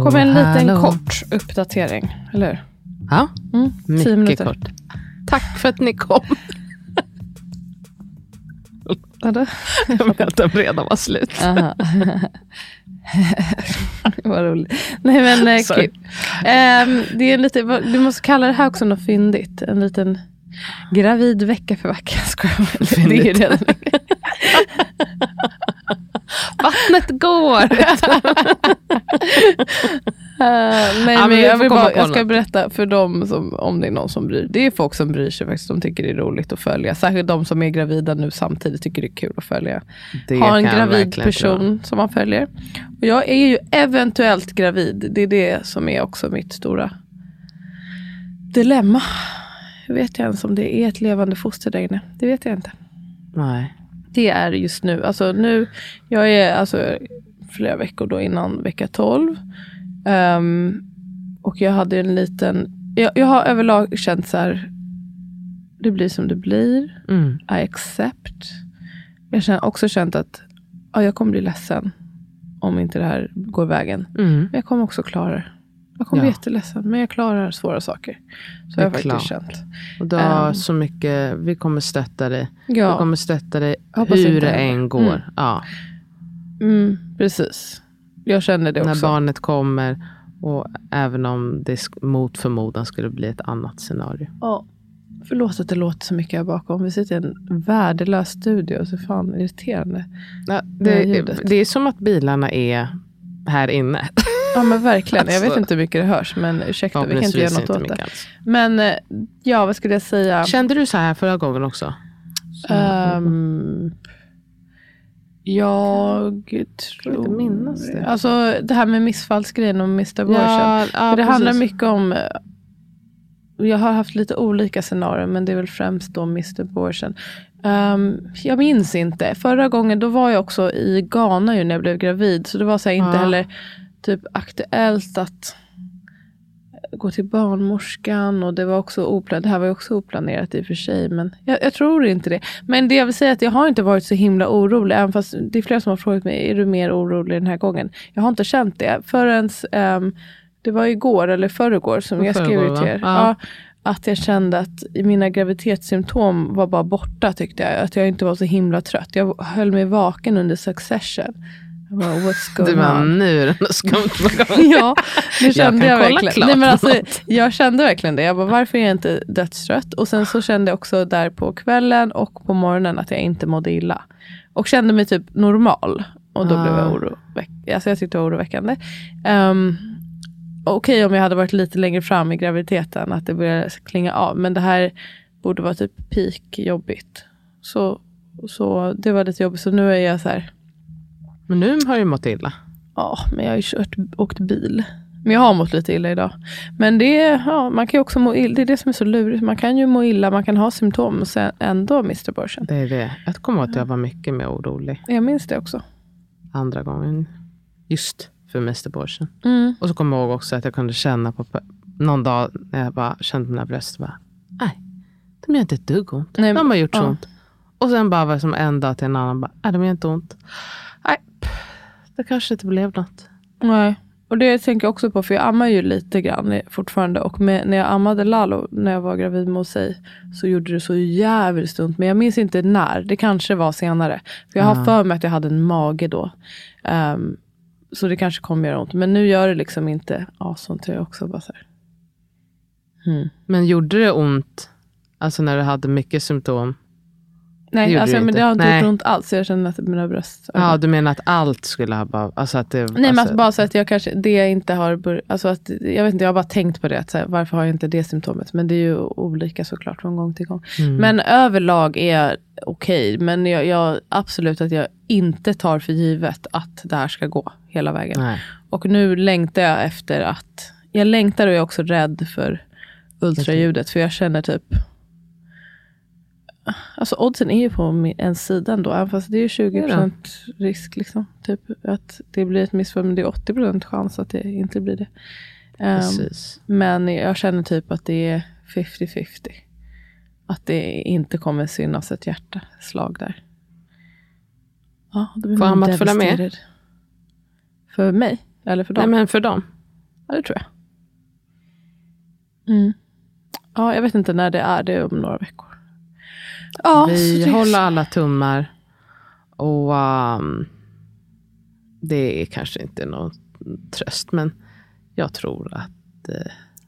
Det kommer en liten hallå. kort uppdatering, eller hur? Ja, Mm, mycket minuter. kort. Tack för att ni kom. Vadå? Jag vet att den redan var slut. Vad roligt. Nej men eh, kul. Ehm, det är lite, vad- du måste kalla det här också något fyndigt. En liten gravid vecka för vecka. Skojar jag? Det är ju redan. Vattnet går. Eh, nej, Ja, men jag, komma bara, jag ska berätta för dem, som, om det är någon som bryr Det är folk som bryr sig faktiskt. De tycker det är roligt att följa. Särskilt de som är gravida nu samtidigt tycker det är kul att följa. Det ha en jag gravid person som man följer. Och jag är ju eventuellt gravid. Det är det som är också mitt stora dilemma. Jag vet inte ens om det är ett levande foster där inne. Det vet jag inte. Nej. Det är just nu. Alltså nu, jag är alltså flera veckor då innan vecka 12. Ehm, och jag hade en liten, jag, jag har överlag känt så här, det blir som det blir. Mm. I accept. Jag har också känt att ja, jag kommer bli ledsen om inte det här går vägen. Mm. Men jag kommer också klara det. Jag kommer Ja. bli jätteledsen, men jag klarar svåra saker. Så har jag faktiskt känt. Och du har Ehm. så mycket, vi kommer stötta dig. Vi Ja, kommer stötta dig hur det än går. Mm. Ja. mm, precis. Jag känner det När också. barnet kommer och även om det mot förmodan skulle bli ett annat scenario. Ja. Förlåt att det låter så mycket här bakom. Vi sitter i en värdelös studio. Så fan irriterande. Ja, Det det, det är som att bilarna är här inne. Ja men verkligen. Jag vet Alltså. inte hur mycket det hörs. Men ursäkta, vi kan inte göra något åt det. alls. Men eh, ja, vad skulle jag säga? Kände du så här förra gången också? Ehm, jag tror... inte minnas det. Alltså det här med missfallsgrejen och Mr. Abortion. ja, För det handlar mycket om... eh, Jag har haft lite olika scenarier, men det är väl främst då Mr. Abortion. Ehm, jag minns inte. Förra gången då var jag också i Ghana ju när jag blev gravid. Så det var så här, inte Ja. heller typ aktuellt att gå till barnmorskan. Och det var också oplanerat. Det här var ju också oplanerat i och för sig. Men jag, jag tror inte det. Men det jag vill säga är att jag har inte varit så himla orolig. Även fast det är flera som har frågat mig, är du mer orolig den här gången? Jag har inte känt det. Förrän ehm, det var igår eller förrgår som jag skrev det till er. Ja. Ja, att jag kände att mina graviditetssymptom var bara borta tyckte jag. Att jag inte var så himla trött. Jag höll mig vaken under succession. Jag bara, what's going Du bara, on? nu är det något skumt på gång. Ja, det kände jag, kolla verkligen. klart Nej, men alltså, jag kände verkligen det. Jag bara, varför är jag inte dödstrött? Och sen så kände jag också där på kvällen och på morgonen att jag inte mådde illa. Och kände mig typ normal. Och då Ah. blev jag oroväckande. Alltså jag tyckte det var oroväckande. Um, Okej om jag hade varit lite längre fram i graviditeten, att det började klinga av. Men det här borde vara typ peak jobbigt. Så, så det var lite jobbigt. Så nu är jag så här, Men nu har du mått illa. Ja, men jag har ju kört, åkt bil. Men jag har mått lite illa idag. Men det, är- ja, man kan ju också må illa. Det är det som är så lurigt. Man kan ju må illa, man kan ha symptom och sen ändå Mr. Börsen. Det är det. Jag kommer ihåg att jag var mycket mer orolig Jag minns det också. andra gången. Just för Mr. Borsen. Mm. Och så kommer jag ihåg också att jag kunde känna på någon dag när jag bara kände mina bröst. Bara, Nej, de gör inte ett dugg ont. Nej, de har gjort så ja. ont. Och sen bara var det som en dag till en annan. Bara, Nej, de gör inte ont. Nej, det kanske inte blev något. Nej. Och det tänker jag också på, för jag ammar ju lite grann fortfarande. Och med, när jag ammade Lalo, när jag var gravid med sig, så gjorde det så jävligt ont. Men jag minns inte när. Det kanske var senare. För jag har Ja. för mig att jag hade en mage då. Ehm, så det kanske kommer göra ont. Men nu gör det liksom inte asont. Jag också bara så här. Mm. Men gjorde det ont, alltså när du hade mycket symptom? Nej, gjorde alltså, men det har inte Nej. gjort ont alls. Jag känner att mina bröst... Ja, du menar att allt skulle ha bara... Alltså att det, Nej men alltså, alltså, bara så att jag kanske, det inte har alltså att, jag vet inte, jag har bara tänkt på det, att här, varför har jag inte det symptomet? Men det är ju olika såklart från gång till gång. Mm. Men överlag är jag okej, men jag, jag, absolut att jag inte tar för givet att det här ska gå hela vägen. Nej. Och nu längtar jag efter att, jag längtar och jag är också rädd för ultraljudet, för jag känner typ Alltså oddsen är ju på min- en sida ändå, även fast det är ju 20% risk. Liksom, typ, att det blir ett missfall, men det är 80% chans att det inte blir det. Precis. men jag känner typ att det är 50-50. Att det inte kommer synas ett hjärtaslag där. Ja, då blir Får man Amat följa med? För mig? Eller för Nej, dem? men för dem. Ja, det tror jag. Mm. Ja, jag vet inte när det är. Det är om några veckor. Ja, Vi det- håller alla tummar. Och ehm, det är kanske inte någon tröst, men jag tror att eh,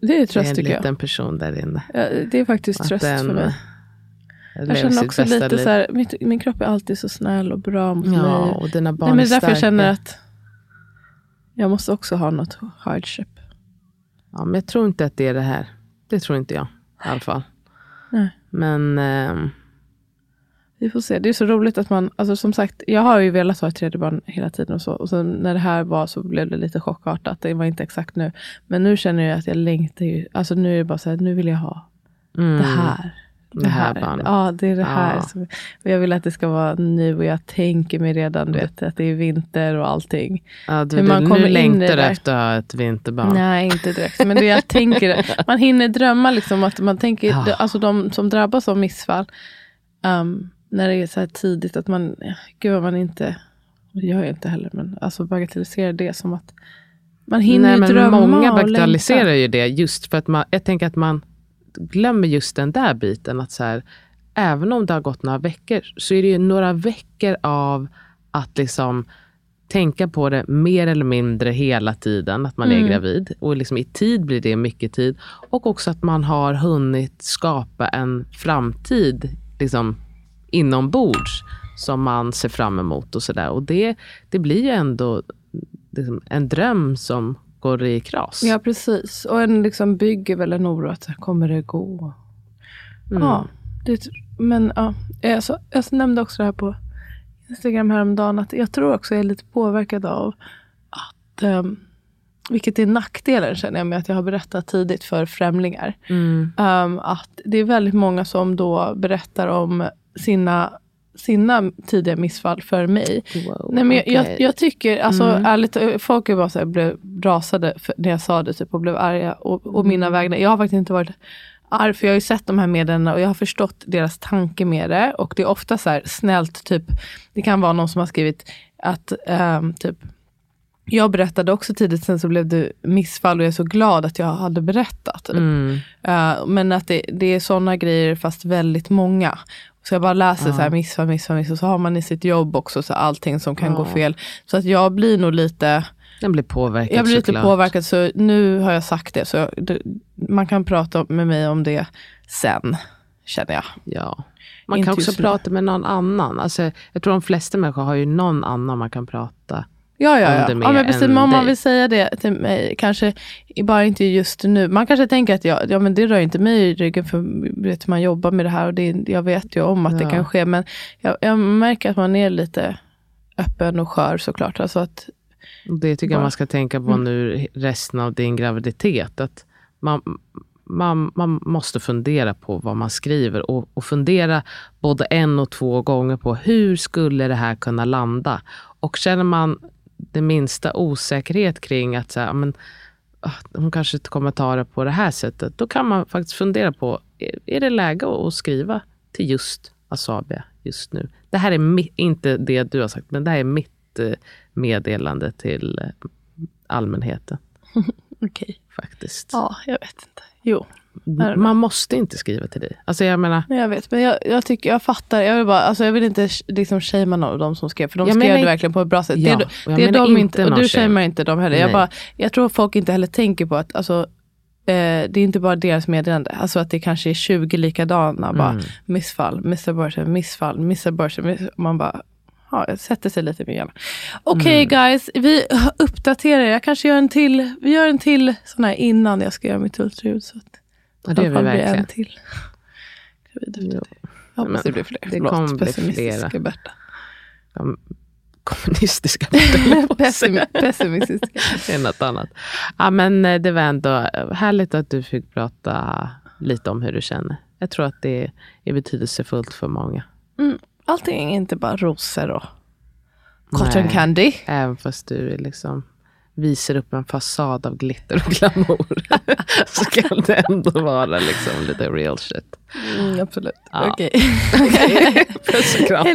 Det är det är tröst en tycker jag. liten person där inne. Ja, det är faktiskt Att tröst den, för mig. eh, Jag känner också lite liv. så här, mitt, min kropp är alltid så snäll och bra mot mig. Ja, och dina barn Nej, men är därför jag känner att jag måste också ha något hardship. Ja, men jag tror inte att det är det här. Det tror inte jag i alla fall. Nej. Men ehm, Vi får se. Det är så roligt att man, alltså som sagt, jag har ju velat ha ett tredje barn hela tiden och så. Och sen när det här var så blev det lite chockartat. Det var inte exakt nu. Men nu känner jag att jag längtar ju, alltså nu är det bara så här, nu vill jag ha mm, det här. det här barnet. Ja, det är det här. Ja. Som, och jag vill att det ska vara nu och jag tänker mig redan, du vet, att det är vinter och allting. Ja, du, hur du, man kommer nu längtar det du efter att ha ett vinterbarn. Nej, inte direkt. Men det jag tänker, man hinner drömma liksom att man tänker, Ja. alltså de som drabbas av missfall, um, när det är så här tidigt att man, gud vad man inte, det gör jag inte heller, men alltså bagatelliserar det som att man hinner Nej, ju men drömma många bagatelliserar ju det just för att man, jag tänker att man glömmer just den där biten. Att så här, även om det har gått några veckor så är det ju några veckor av att liksom tänka på det mer eller mindre hela tiden, att man är Mm. gravid. Och liksom i tid blir det mycket tid. Och också att man har hunnit skapa en framtid liksom, inombords som man ser fram emot. och sådär. Och det, det blir ju ändå liksom, en dröm som går i kras. Ja, precis. Och en liksom bygger väl en oro att kommer det gå? Mm. Ja, det, men ja, jag, så, jag nämnde också det här på Instagram häromdagen, att jag tror också jag är lite påverkad av att, um, vilket är nackdelen känner jag med att jag har berättat tidigt för främlingar. Mm. Um, att det är väldigt många som då berättar om sina, sina tidiga missfall för mig. Wow, Nej, men jag, jag, okej. jag tycker, alltså Mm. ärligt, folk är bara så här, blev rasade när jag sa det typ, och blev arga. Och, och Mm. mina vägnar. Jag har faktiskt inte varit arg, för jag har ju sett de här meddelandena och jag har förstått deras tanke med det. Och det är ofta så här snällt, typ, det kan vara någon som har skrivit att ehm, typ jag berättade också tidigt, sen så blev det missfall och jag är så glad att jag hade berättat. typ. Mm. Eh, men att det, det är sådana grejer fast väldigt många. Så jag bara läser Ja. så här missfall, missfall, missfall. Så har man i sitt jobb också så allting som kan Ja. gå fel. Så att jag blir nog lite, Den blir påverkad jag blir lite såklart. påverkad. Så nu har jag sagt det. Så jag, det, man kan prata med mig om det sen, känner jag. Ja. Man Inte kan också prata med någon annan. Alltså, jag tror de flesta människor har ju någon annan man kan prata. Ja, ja, ja. det ja men precis, men om man vill säga det till mig, kanske bara inte just nu. Man kanske tänker att jag, ja, men det rör inte mig i ryggen, för vet, man jobbar med det här och det, jag vet ju om att det Ja. kan ske. Men jag, jag märker att man är lite öppen och skör såklart. Alltså att, Det tycker jag Bara- man ska tänka på Mm. nu resten av din graviditet. Att man, man, man måste fundera på vad man skriver och, och fundera både en och två gånger på hur skulle det här kunna landa? Och känner man det minsta osäkerhet kring att så här, men, ah, hon kanske inte kommer ta det på det här sättet. Då kan man faktiskt fundera på, är, det läge att skriva till just Asabia just nu? Det här är mi- inte det du har sagt, men det här är mitt eh, meddelande till eh, allmänheten okej. faktiskt. Ja, jag vet inte. Jo, Man måste inte skriva till dig. Alltså jag menar, nej, jag vet. Men jag, jag tycker, jag fattar. Jag vill, bara, alltså jag vill inte liksom shamea någon av de som skrev, för de Jag skrev menar det verkligen på ett bra sätt. Ja, det, det är de inte och du shame. shamear inte dem heller. Jag, bara, jag tror folk inte heller tänker på att, alltså, det är inte bara deras meddelande, alltså att det kanske är 20 likadana, bara Mm. missfall, miss abortion, missfall, miss abortion, miss, man bara, ja, sätter sig lite med hjärnan. Okej Mm. guys, vi uppdaterar, jag kanske gör en till, vi gör en till sån här innan jag ska göra mitt ultraljud. Så att Ja, det alla vi verkligen. en till. Gravid efter det. Jag hoppas det blir fler. det kommer bli flera. Berta. De kommunistiska. Pessim- Pessimistiska. Det är något annat. Ja, men eh, det var ändå härligt att du fick prata lite om hur du känner. Jag tror att det är betydelsefullt för många. Mm, allting är inte bara rosor och cotton Nej. candy. Även fast du liksom visar upp en fasad av glitter och glamour. så kan det ändå vara liksom lite real shit. Mm, absolut. Ja. Okej. Puss och kram. Hej